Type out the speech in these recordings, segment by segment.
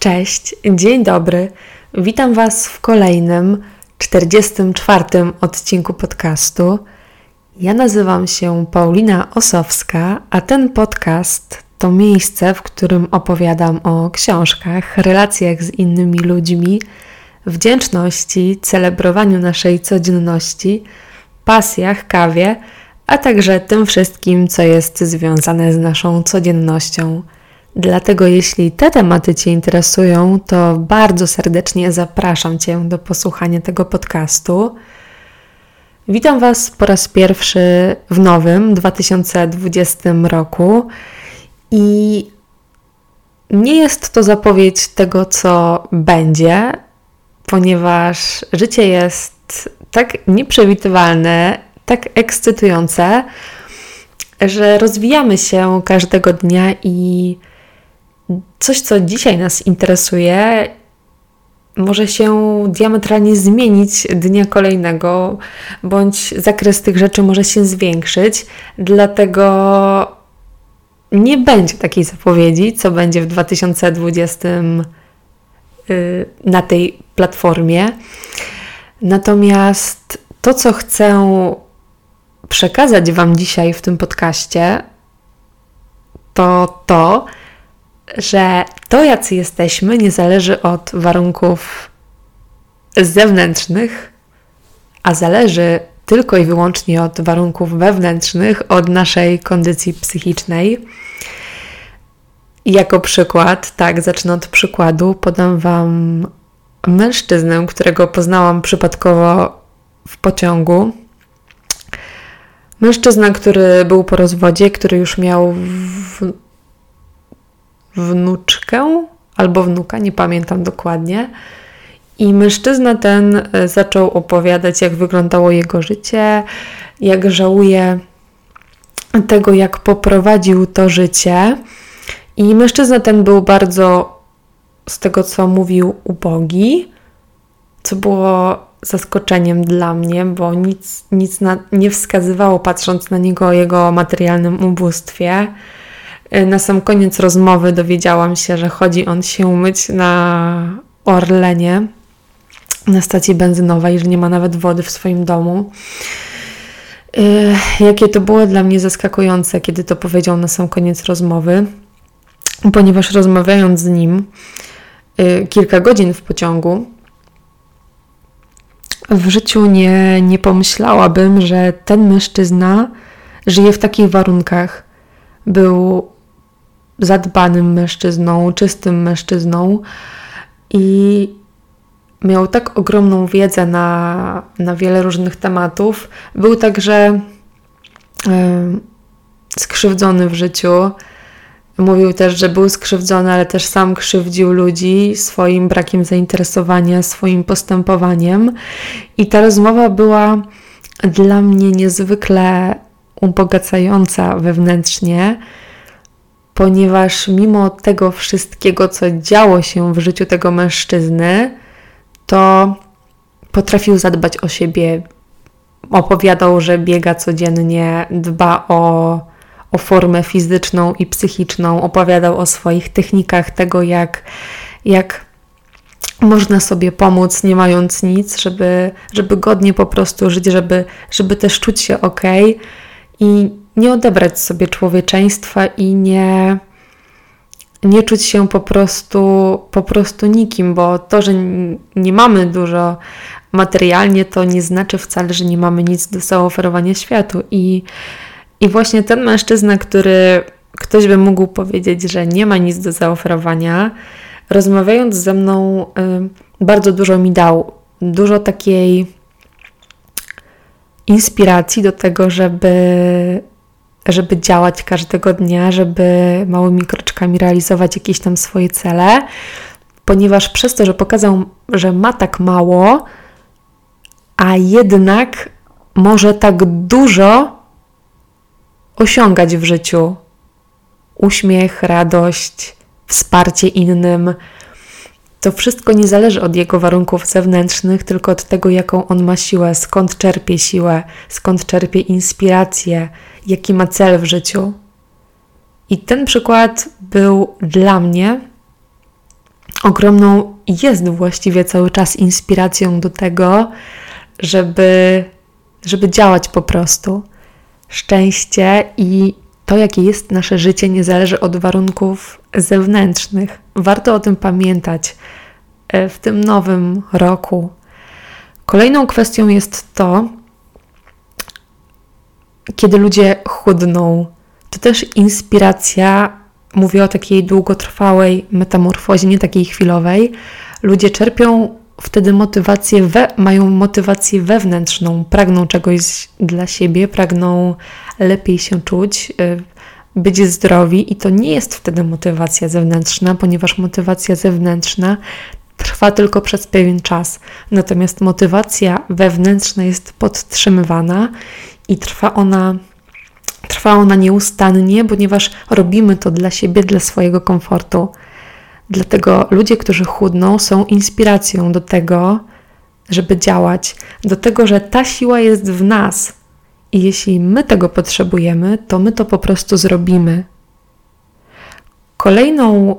Cześć, dzień dobry. Witam Was w kolejnym 44 odcinku podcastu. Ja nazywam się Paulina Osowska, a ten podcast to miejsce, w którym opowiadam o książkach, relacjach z innymi ludźmi, wdzięczności, celebrowaniu naszej codzienności, pasjach, kawie, a także tym wszystkim, co jest związane z naszą codziennością. Dlatego, jeśli te tematy Cię interesują, to bardzo serdecznie zapraszam Cię do posłuchania tego podcastu. Witam Was po raz pierwszy w nowym 2020 roku i nie jest to zapowiedź tego, co będzie, ponieważ życie jest tak nieprzewidywalne, tak ekscytujące, że rozwijamy się każdego dnia i coś, co dzisiaj nas interesuje, może się diametralnie zmienić dnia kolejnego, bądź zakres tych rzeczy może się zwiększyć. Dlatego nie będzie takiej zapowiedzi, co będzie w 2020 y, na tej platformie. Natomiast to, co chcę przekazać Wam dzisiaj w tym podcaście, to to, że to, jacy jesteśmy, nie zależy od warunków zewnętrznych, a zależy tylko i wyłącznie od warunków wewnętrznych, od naszej kondycji psychicznej. Jako przykład, tak, zacznę od przykładu, podam Wam mężczyznę, którego poznałam przypadkowo w pociągu. Mężczyzna, który był po rozwodzie, który już miał w wnuczkę albo wnuka, nie pamiętam dokładnie. I mężczyzna ten e, zaczął opowiadać, jak wyglądało jego życie, jak żałuje tego, jak poprowadził to życie. I mężczyzna ten był bardzo, z tego co mówił, ubogi, co było zaskoczeniem dla mnie, bo nic, nic na, nie wskazywało, patrząc na niego, o jego materialnym ubóstwie. Y, na sam koniec rozmowy dowiedziałam się, że chodzi on się umyć na Orlenie, na stacji benzynowej, że nie ma nawet wody w swoim domu. Y, jakie to było dla mnie zaskakujące, kiedy to powiedział na sam koniec rozmowy, ponieważ rozmawiając z nim y, kilka godzin w pociągu, w życiu nie, nie pomyślałabym, że ten mężczyzna żyje w takich warunkach. Był zadbanym mężczyzną, czystym mężczyzną i miał tak ogromną wiedzę na, na wiele różnych tematów. Był także y, skrzywdzony w życiu. Mówił też, że był skrzywdzony, ale też sam krzywdził ludzi swoim brakiem zainteresowania, swoim postępowaniem. I ta rozmowa była dla mnie niezwykle ubogacająca wewnętrznie ponieważ mimo tego wszystkiego, co działo się w życiu tego mężczyzny, to potrafił zadbać o siebie. Opowiadał, że biega codziennie, dba o, o formę fizyczną i psychiczną, opowiadał o swoich technikach tego, jak, jak można sobie pomóc, nie mając nic, żeby, żeby godnie po prostu żyć, żeby, żeby też czuć się ok. I nie odebrać sobie człowieczeństwa i nie, nie czuć się po prostu, po prostu nikim, bo to, że nie mamy dużo materialnie, to nie znaczy wcale, że nie mamy nic do zaoferowania światu. I, i właśnie ten mężczyzna, który ktoś by mógł powiedzieć, że nie ma nic do zaoferowania, rozmawiając ze mną, y, bardzo dużo mi dał. Dużo takiej inspiracji do tego, żeby żeby działać każdego dnia, żeby małymi kroczkami realizować jakieś tam swoje cele, ponieważ przez to, że pokazał, że ma tak mało, a jednak może tak dużo osiągać w życiu. Uśmiech, radość, wsparcie innym. To wszystko nie zależy od jego warunków zewnętrznych, tylko od tego, jaką on ma siłę, skąd czerpie siłę, skąd czerpie inspirację, jaki ma cel w życiu. I ten przykład był dla mnie ogromną jest właściwie cały czas inspiracją do tego, żeby, żeby działać po prostu. Szczęście i to, jakie jest nasze życie, nie zależy od warunków zewnętrznych. Warto o tym pamiętać e, w tym nowym roku. Kolejną kwestią jest to, kiedy ludzie chudną. To też inspiracja, mówię o takiej długotrwałej metamorfozie, nie takiej chwilowej. Ludzie czerpią wtedy motywację, we, mają motywację wewnętrzną, pragną czegoś dla siebie, pragną lepiej się czuć, y, być zdrowi, i to nie jest wtedy motywacja zewnętrzna, ponieważ motywacja zewnętrzna trwa tylko przez pewien czas. Natomiast motywacja wewnętrzna jest podtrzymywana i trwa ona, trwa ona nieustannie, ponieważ robimy to dla siebie, dla swojego komfortu. Dlatego ludzie, którzy chudną, są inspiracją do tego, żeby działać, do tego, że ta siła jest w nas. I jeśli my tego potrzebujemy, to my to po prostu zrobimy. Kolejną,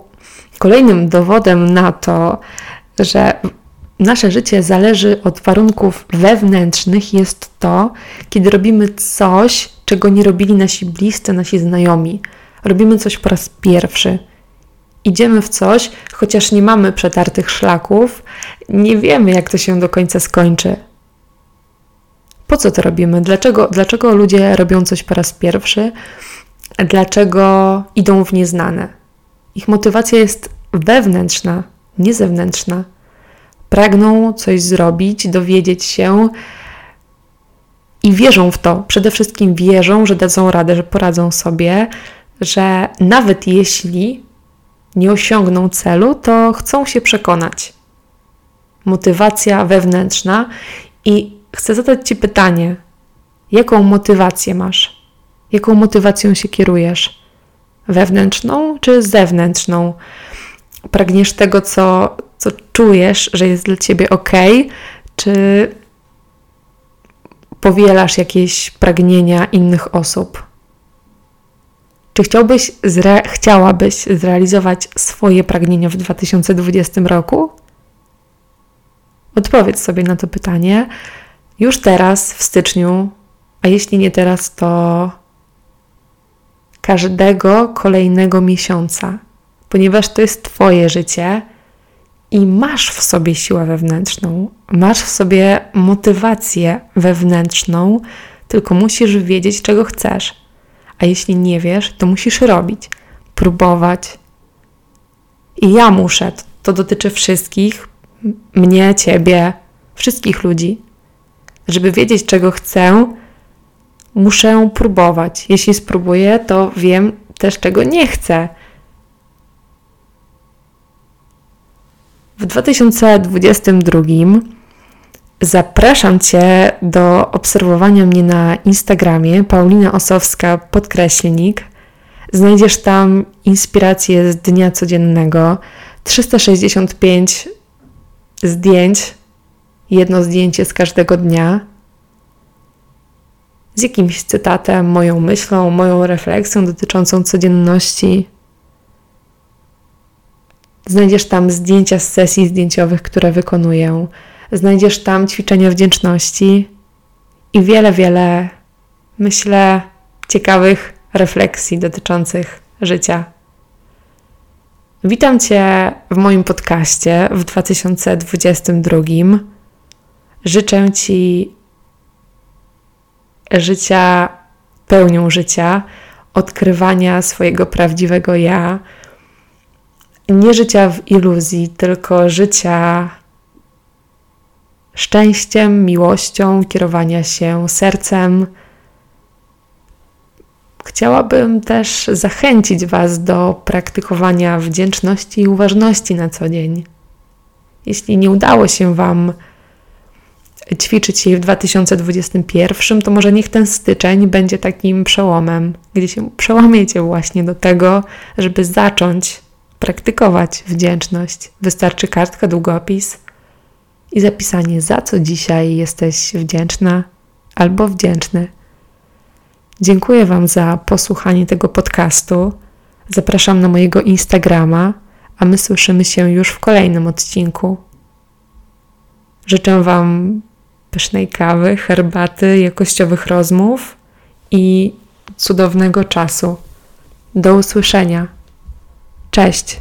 kolejnym dowodem na to, że nasze życie zależy od warunków wewnętrznych, jest to, kiedy robimy coś, czego nie robili nasi bliscy, nasi znajomi. Robimy coś po raz pierwszy. Idziemy w coś, chociaż nie mamy przetartych szlaków, nie wiemy, jak to się do końca skończy. Po co to robimy? Dlaczego, dlaczego ludzie robią coś po raz pierwszy? Dlaczego idą w nieznane? Ich motywacja jest wewnętrzna, nie zewnętrzna. Pragną coś zrobić, dowiedzieć się i wierzą w to. Przede wszystkim wierzą, że dadzą radę, że poradzą sobie, że nawet jeśli nie osiągną celu, to chcą się przekonać. Motywacja wewnętrzna i chcę zadać Ci pytanie: jaką motywację masz? Jaką motywacją się kierujesz? Wewnętrzną czy zewnętrzną? Pragniesz tego, co, co czujesz, że jest dla ciebie ok, czy powielasz jakieś pragnienia innych osób? Czy chciałbyś zre- chciałabyś zrealizować swoje pragnienia w 2020 roku? Odpowiedz sobie na to pytanie już teraz, w styczniu, a jeśli nie teraz, to każdego kolejnego miesiąca, ponieważ to jest Twoje życie i masz w sobie siłę wewnętrzną, masz w sobie motywację wewnętrzną, tylko musisz wiedzieć, czego chcesz. A jeśli nie wiesz, to musisz robić, próbować. I ja muszę, to dotyczy wszystkich, mnie, ciebie, wszystkich ludzi. Żeby wiedzieć, czego chcę, muszę próbować. Jeśli spróbuję, to wiem też, czego nie chcę. W 2022 zapraszam Cię do obserwowania mnie na Instagramie Paulina Osowska podkreślnik. Znajdziesz tam inspiracje z dnia codziennego, 365 zdjęć, jedno zdjęcie z każdego dnia, z jakimś cytatem, moją myślą, moją refleksją dotyczącą codzienności. Znajdziesz tam zdjęcia z sesji zdjęciowych, które wykonuję. Znajdziesz tam ćwiczenia wdzięczności i wiele, wiele, myślę, ciekawych refleksji dotyczących życia. Witam Cię w moim podcaście w 2022. Życzę Ci życia pełnią życia, odkrywania swojego prawdziwego ja, nie życia w iluzji, tylko życia szczęściem, miłością, kierowania się sercem. Chciałabym też zachęcić Was do praktykowania wdzięczności i uważności na co dzień. Jeśli nie udało się Wam ćwiczyć jej w 2021, to może niech ten styczeń będzie takim przełomem, gdzie się przełamiecie właśnie do tego, żeby zacząć praktykować wdzięczność. Wystarczy kartka, długopis i zapisanie, za co dzisiaj jesteś wdzięczna albo wdzięczny. Dziękuję Wam za posłuchanie tego podcastu. Zapraszam na mojego Instagrama, a my słyszymy się już w kolejnym odcinku. Życzę Wam pysznej kawy, herbaty, jakościowych rozmów i cudownego czasu. Do usłyszenia. Cześć.